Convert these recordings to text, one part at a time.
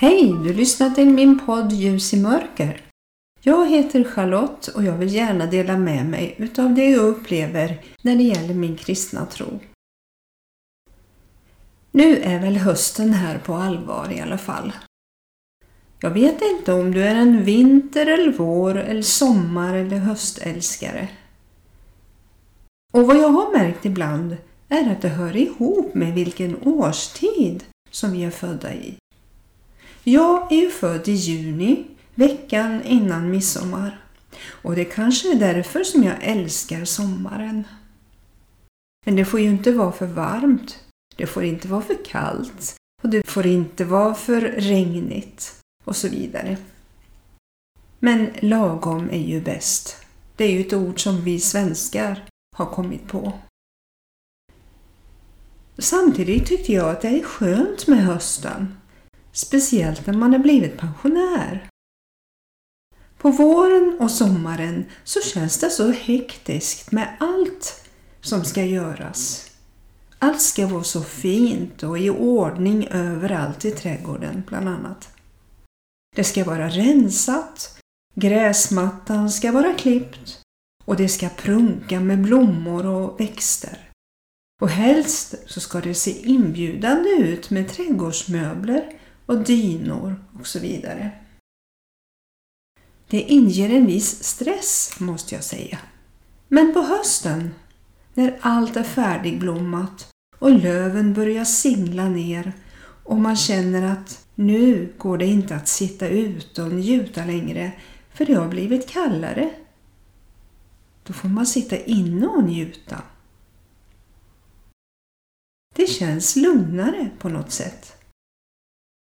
Hej! Du lyssnar till min podd Ljus i mörker. Jag heter Charlotte och jag vill gärna dela med mig utav det jag upplever när det gäller min kristna tro. Nu är väl hösten här på allvar i alla fall. Jag vet inte om du är en vinter eller vår eller sommar eller höstälskare. Och vad jag har märkt ibland är att det hör ihop med vilken årstid som vi är födda i. Jag är ju född i juni, veckan innan midsommar. Och det kanske är därför som jag älskar sommaren. Men det får ju inte vara för varmt. Det får inte vara för kallt. Och det får inte vara för regnigt. Och så vidare. Men lagom är ju bäst. Det är ju ett ord som vi svenskar har kommit på. Samtidigt tyckte jag att det är skönt med hösten. Speciellt när man har blivit pensionär. På våren och sommaren så känns det så hektiskt med allt som ska göras. Allt ska vara så fint och i ordning överallt i trädgården bland annat. Det ska vara rensat, gräsmattan ska vara klippt och det ska prunka med blommor och växter. Och helst så ska det se inbjudande ut med trädgårdsmöbler och dynor och så vidare. Det inger en viss stress måste jag säga. Men på hösten, när allt är färdigblommat och löven börjar singla ner och man känner att nu går det inte att sitta ute och njuta längre för det har blivit kallare. Då får man sitta inne och njuta. Det känns lugnare på något sätt.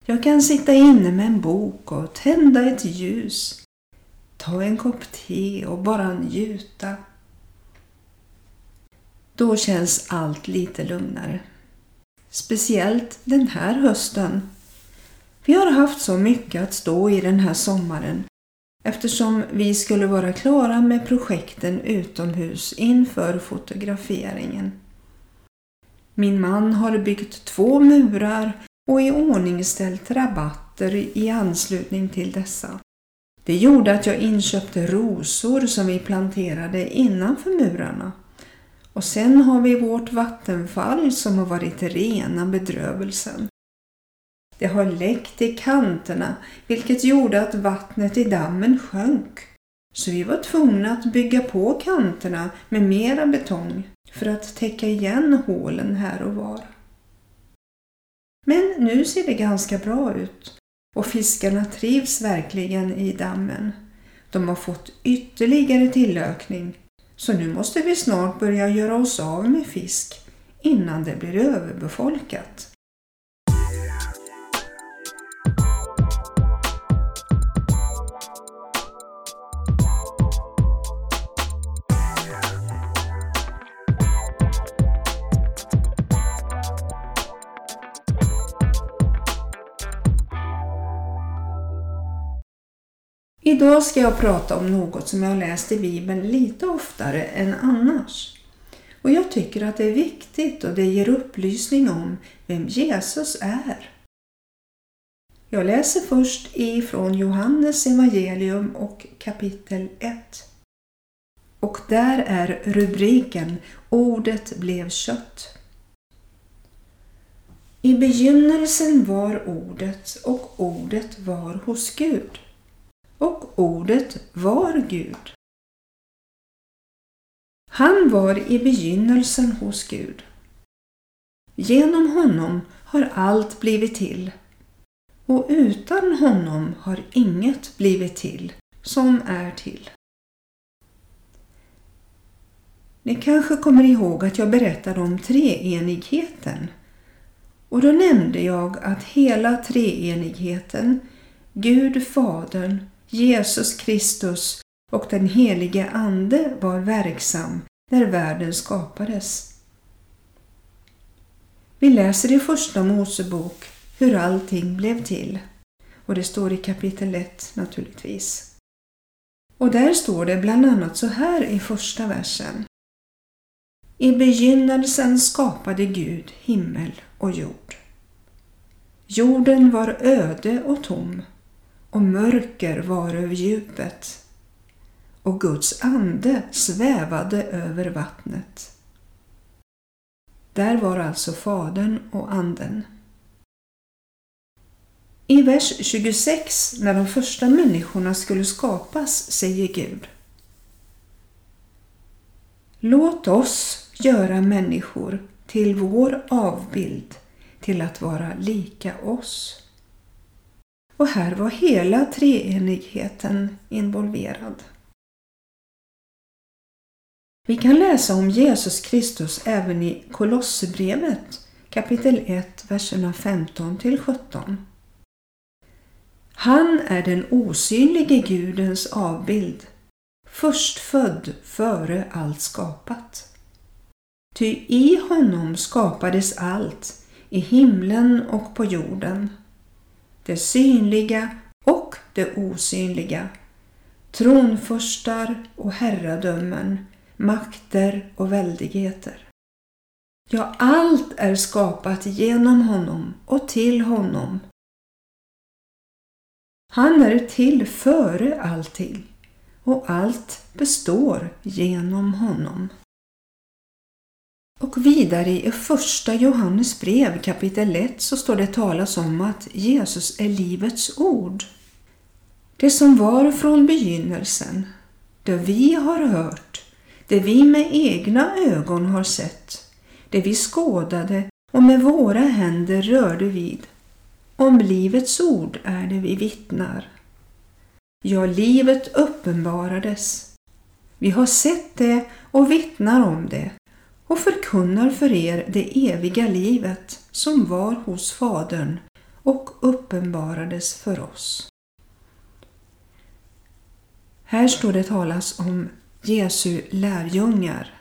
Jag kan sitta inne med en bok och tända ett ljus, ta en kopp te och bara njuta. Då känns allt lite lugnare. Speciellt den här hösten. Vi har haft så mycket att stå i den här sommaren eftersom vi skulle vara klara med projekten utomhus inför fotograferingen. Min man har byggt två murar och i ordning ställt rabatter i anslutning till dessa. Det gjorde att jag inköpte rosor som vi planterade innanför murarna. Och sen har vi vårt vattenfall som har varit rena bedrövelsen. Det har läckt i kanterna vilket gjorde att vattnet i dammen sjönk. Så vi var tvungna att bygga på kanterna med mera betong för att täcka igen hålen här och var. Men nu ser det ganska bra ut och fiskarna trivs verkligen i dammen. De har fått ytterligare tillökning så nu måste vi snart börja göra oss av med fisk innan det blir överbefolkat. Idag ska jag prata om något som jag läst i Bibeln lite oftare än annars. Och jag tycker att det är viktigt och det ger upplysning om vem Jesus är. Jag läser först ifrån Johannes evangelium och kapitel 1. Och där är rubriken Ordet blev kött. I begynnelsen var Ordet och Ordet var hos Gud och ordet var Gud. Han var i begynnelsen hos Gud. Genom honom har allt blivit till och utan honom har inget blivit till som är till. Ni kanske kommer ihåg att jag berättade om treenigheten och då nämnde jag att hela treenigheten, Gud Fadern, Jesus Kristus och den helige Ande var verksam när världen skapades. Vi läser i Första Mosebok hur allting blev till. Och det står i kapitel 1 naturligtvis. Och där står det bland annat så här i första versen. I begynnelsen skapade Gud himmel och jord. Jorden var öde och tom och mörker var över djupet och Guds ande svävade över vattnet. Där var alltså Fadern och Anden. I vers 26, när de första människorna skulle skapas, säger Gud Låt oss göra människor till vår avbild till att vara lika oss. Och här var hela treenigheten involverad. Vi kan läsa om Jesus Kristus även i Kolosserbrevet kapitel 1, verserna 15 till 17. Han är den osynlige Gudens avbild, förstfödd före allt skapat. Ty i honom skapades allt, i himlen och på jorden, det synliga och det osynliga, tronförstar och herradömen, makter och väldigheter. Ja, allt är skapat genom honom och till honom. Han är till före allting och allt består genom honom. Och vidare i första Johannes brev kapitel 1 så står det talas om att Jesus är livets ord. Det som var från begynnelsen, det vi har hört, det vi med egna ögon har sett, det vi skådade och med våra händer rörde vid. Om livets ord är det vi vittnar. Ja, livet uppenbarades. Vi har sett det och vittnar om det och förkunnar för er det eviga livet som var hos Fadern och uppenbarades för oss. Här står det talas om Jesu lärjungar.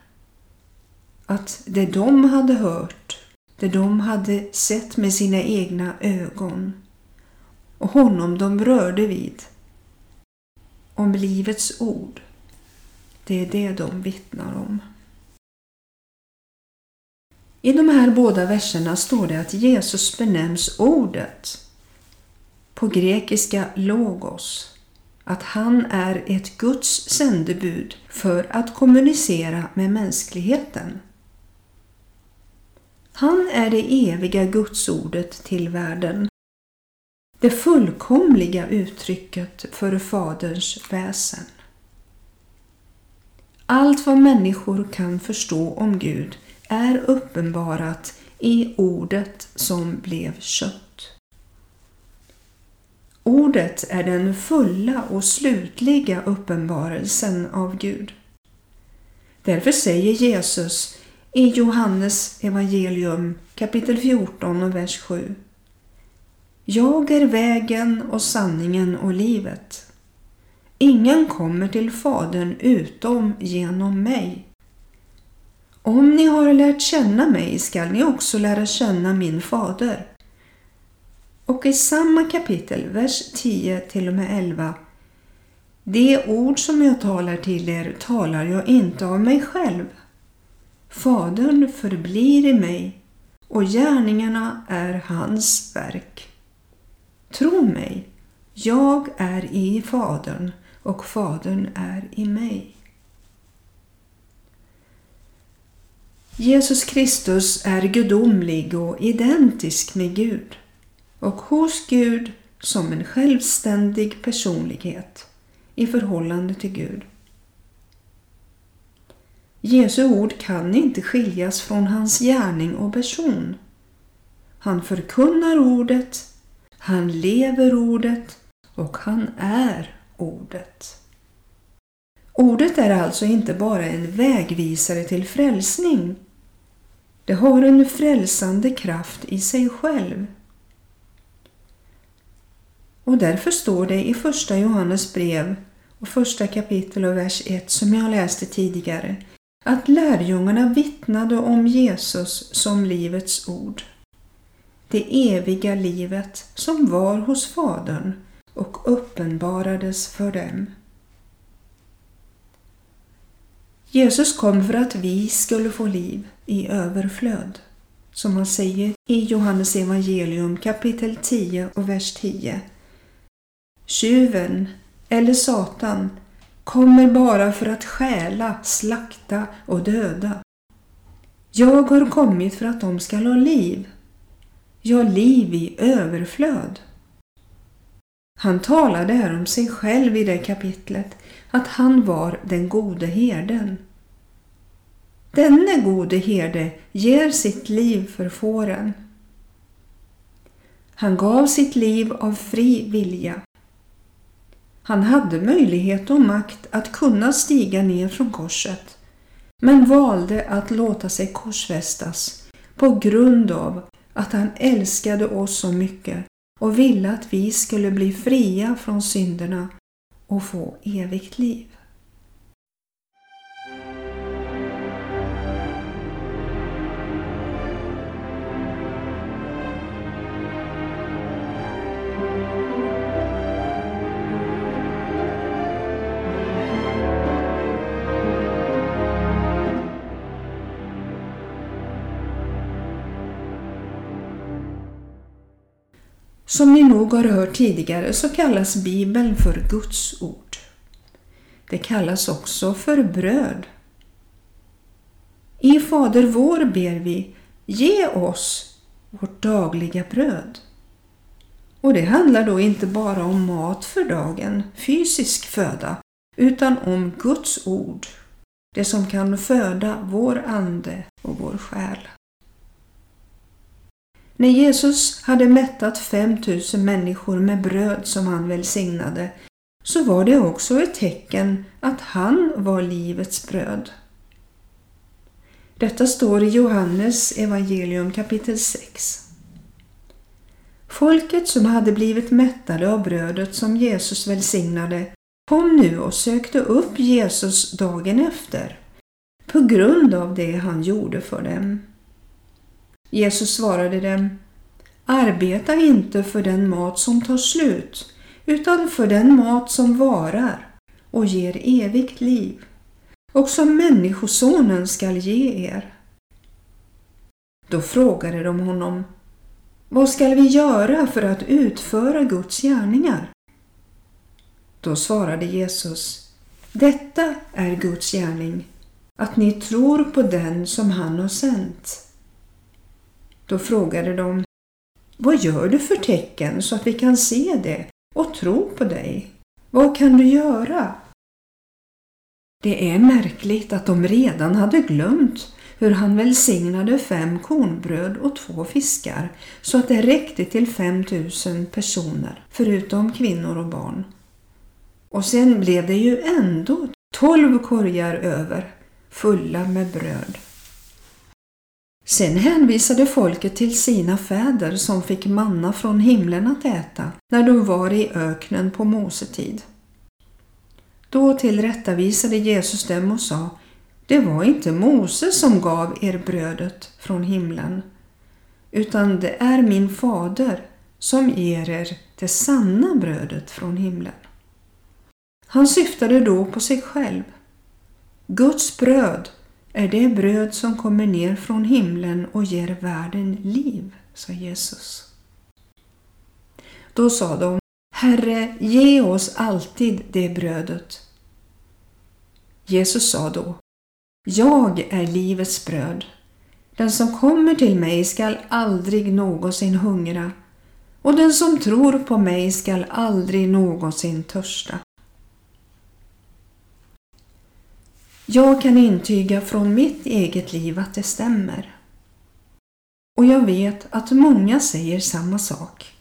Att det de hade hört, det de hade sett med sina egna ögon och honom de rörde vid. Om livets ord. Det är det de vittnar om. I de här båda verserna står det att Jesus benämns Ordet. På grekiska logos. Att han är ett Guds sändebud för att kommunicera med mänskligheten. Han är det eviga Gudsordet till världen. Det fullkomliga uttrycket för Faderns väsen. Allt vad människor kan förstå om Gud är uppenbarat i ordet som blev kött. Ordet är den fulla och slutliga uppenbarelsen av Gud. Därför säger Jesus i Johannes evangelium kapitel 14 och vers 7. Jag är vägen och sanningen och livet. Ingen kommer till Fadern utom genom mig. Om ni har lärt känna mig skall ni också lära känna min fader. Och i samma kapitel, vers 10 till och med 11. Det ord som jag talar till er talar jag inte av mig själv. Fadern förblir i mig och gärningarna är hans verk. Tro mig, jag är i Fadern och Fadern är i mig. Jesus Kristus är gudomlig och identisk med Gud och hos Gud som en självständig personlighet i förhållande till Gud. Jesu ord kan inte skiljas från hans gärning och person. Han förkunnar ordet, han lever ordet och han är ordet. Ordet är alltså inte bara en vägvisare till frälsning det har en frälsande kraft i sig själv. Och därför står det i första Johannes brev och första kapitel och vers 1 som jag läste tidigare att lärjungarna vittnade om Jesus som livets ord. Det eviga livet som var hos Fadern och uppenbarades för dem. Jesus kom för att vi skulle få liv i överflöd. som han säger i Johannes evangelium kapitel 10 och vers 10. Tjuven, eller Satan, kommer bara för att stjäla, slakta och döda. Jag har kommit för att de skall ha liv, ja, liv i överflöd. Han talade här om sig själv i det kapitlet, att han var den gode herden. Denne gode herde ger sitt liv för fåren. Han gav sitt liv av fri vilja. Han hade möjlighet och makt att kunna stiga ner från korset, men valde att låta sig korsfästas på grund av att han älskade oss så mycket och ville att vi skulle bli fria från synderna och få evigt liv. Som ni nog har hört tidigare så kallas Bibeln för Guds ord. Det kallas också för bröd. I Fader vår ber vi, ge oss vårt dagliga bröd. Och det handlar då inte bara om mat för dagen, fysisk föda, utan om Guds ord, det som kan föda vår ande och vår själ. När Jesus hade mättat 5000 människor med bröd som han välsignade så var det också ett tecken att han var livets bröd. Detta står i Johannes evangelium kapitel 6. Folket som hade blivit mättade av brödet som Jesus välsignade kom nu och sökte upp Jesus dagen efter på grund av det han gjorde för dem. Jesus svarade dem Arbeta inte för den mat som tar slut utan för den mat som varar och ger evigt liv och som Människosonen skall ge er. Då frågade de honom Vad skall vi göra för att utföra Guds gärningar? Då svarade Jesus Detta är Guds gärning, att ni tror på den som han har sänt. Då frågade de, vad gör du för tecken så att vi kan se det och tro på dig? Vad kan du göra? Det är märkligt att de redan hade glömt hur han välsignade fem kornbröd och två fiskar så att det räckte till fem tusen personer, förutom kvinnor och barn. Och sen blev det ju ändå tolv korgar över, fulla med bröd. Sen hänvisade folket till sina fäder som fick manna från himlen att äta när de var i öknen på Mosetid. Då tillrättavisade Jesus dem och sa Det var inte Mose som gav er brödet från himlen utan det är min fader som ger er det sanna brödet från himlen. Han syftade då på sig själv. Guds bröd är det bröd som kommer ner från himlen och ger världen liv, sa Jesus. Då sa de, Herre, ge oss alltid det brödet. Jesus sa då, Jag är livets bröd. Den som kommer till mig skall aldrig någonsin hungra och den som tror på mig skall aldrig någonsin törsta. Jag kan intyga från mitt eget liv att det stämmer. Och jag vet att många säger samma sak.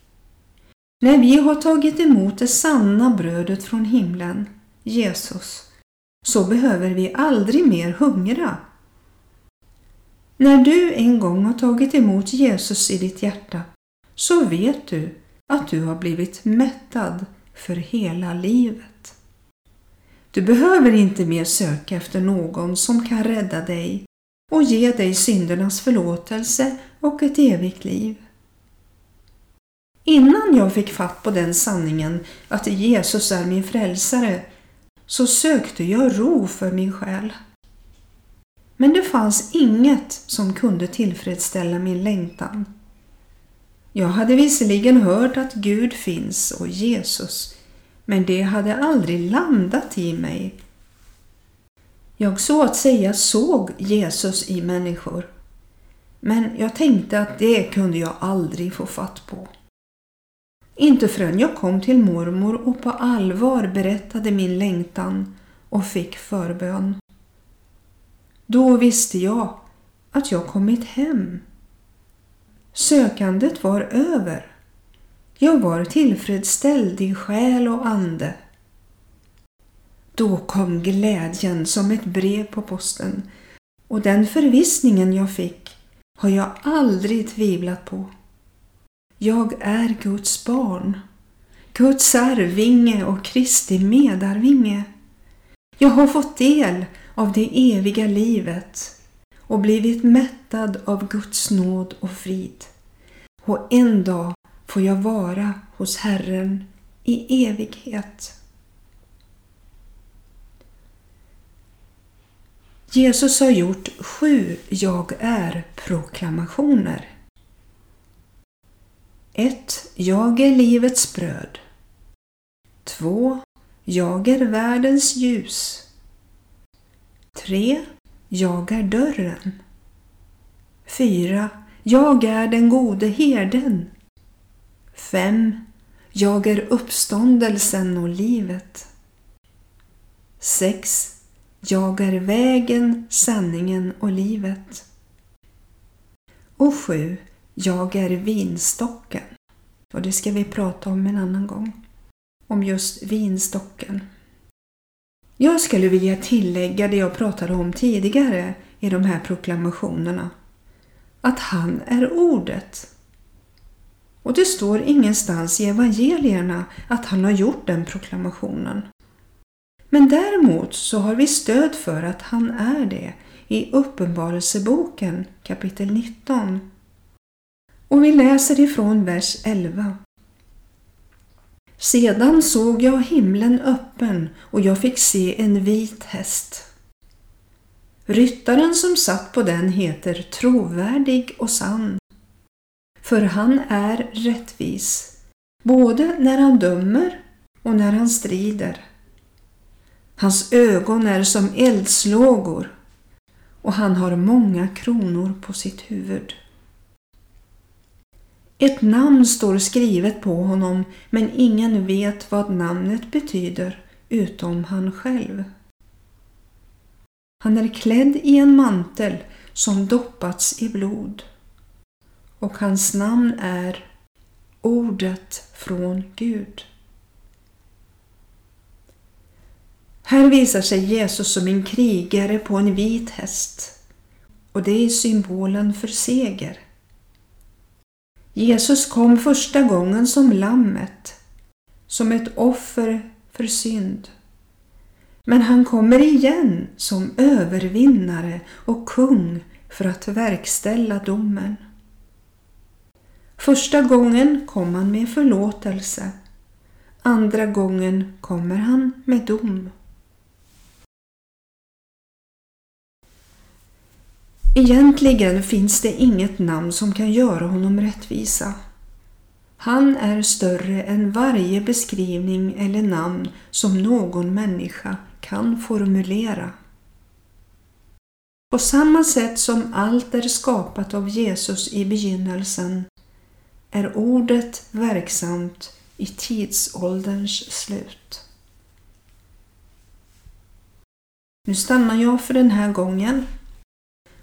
När vi har tagit emot det sanna brödet från himlen, Jesus, så behöver vi aldrig mer hungra. När du en gång har tagit emot Jesus i ditt hjärta så vet du att du har blivit mättad för hela livet. Du behöver inte mer söka efter någon som kan rädda dig och ge dig syndernas förlåtelse och ett evigt liv. Innan jag fick fatt på den sanningen att Jesus är min frälsare så sökte jag ro för min själ. Men det fanns inget som kunde tillfredsställa min längtan. Jag hade visserligen hört att Gud finns och Jesus, men det hade aldrig landat i mig. Jag så att säga såg Jesus i människor. Men jag tänkte att det kunde jag aldrig få fatt på. Inte förrän jag kom till mormor och på allvar berättade min längtan och fick förbön. Då visste jag att jag kommit hem. Sökandet var över. Jag var tillfredsställd i själ och ande. Då kom glädjen som ett brev på posten och den förvissningen jag fick har jag aldrig tvivlat på. Jag är Guds barn, Guds arvinge och Kristi medarvinge. Jag har fått del av det eviga livet och blivit mättad av Guds nåd och frid. Och en dag får jag vara hos Herren i evighet. Jesus har gjort sju Jag är-proklamationer. 1. Jag är livets bröd. 2. Jag är världens ljus. 3. Jag är dörren. 4. Jag är den gode herden. 5. Jag är uppståndelsen och livet. 6. Jag är vägen, sanningen och livet. Och 7. Jag är vinstocken. Och det ska vi prata om en annan gång. Om just vinstocken. Jag skulle vilja tillägga det jag pratade om tidigare i de här proklamationerna. Att han är ordet. Och det står ingenstans i evangelierna att han har gjort den proklamationen. Men däremot så har vi stöd för att han är det i Uppenbarelseboken kapitel 19. Och vi läser ifrån vers 11. Sedan såg jag himlen öppen och jag fick se en vit häst. Ryttaren som satt på den heter trovärdig och sann. För han är rättvis, både när han dömer och när han strider. Hans ögon är som eldslågor och han har många kronor på sitt huvud. Ett namn står skrivet på honom men ingen vet vad namnet betyder utom han själv. Han är klädd i en mantel som doppats i blod och hans namn är Ordet från Gud. Här visar sig Jesus som en krigare på en vit häst och det är symbolen för seger. Jesus kom första gången som lammet, som ett offer för synd. Men han kommer igen som övervinnare och kung för att verkställa domen. Första gången kom han med förlåtelse. Andra gången kommer han med dom. Egentligen finns det inget namn som kan göra honom rättvisa. Han är större än varje beskrivning eller namn som någon människa kan formulera. På samma sätt som allt är skapat av Jesus i begynnelsen är ordet verksamt i tidsålderns slut. Nu stannar jag för den här gången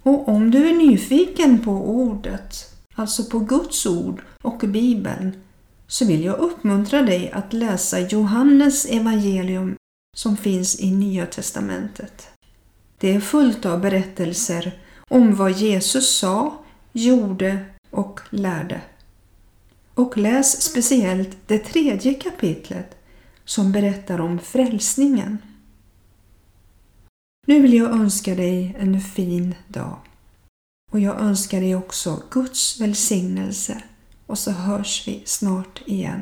och om du är nyfiken på ordet, alltså på Guds ord och Bibeln, så vill jag uppmuntra dig att läsa Johannes evangelium som finns i Nya testamentet. Det är fullt av berättelser om vad Jesus sa, gjorde och lärde. Och läs speciellt det tredje kapitlet som berättar om frälsningen. Nu vill jag önska dig en fin dag. Och jag önskar dig också Guds välsignelse och så hörs vi snart igen.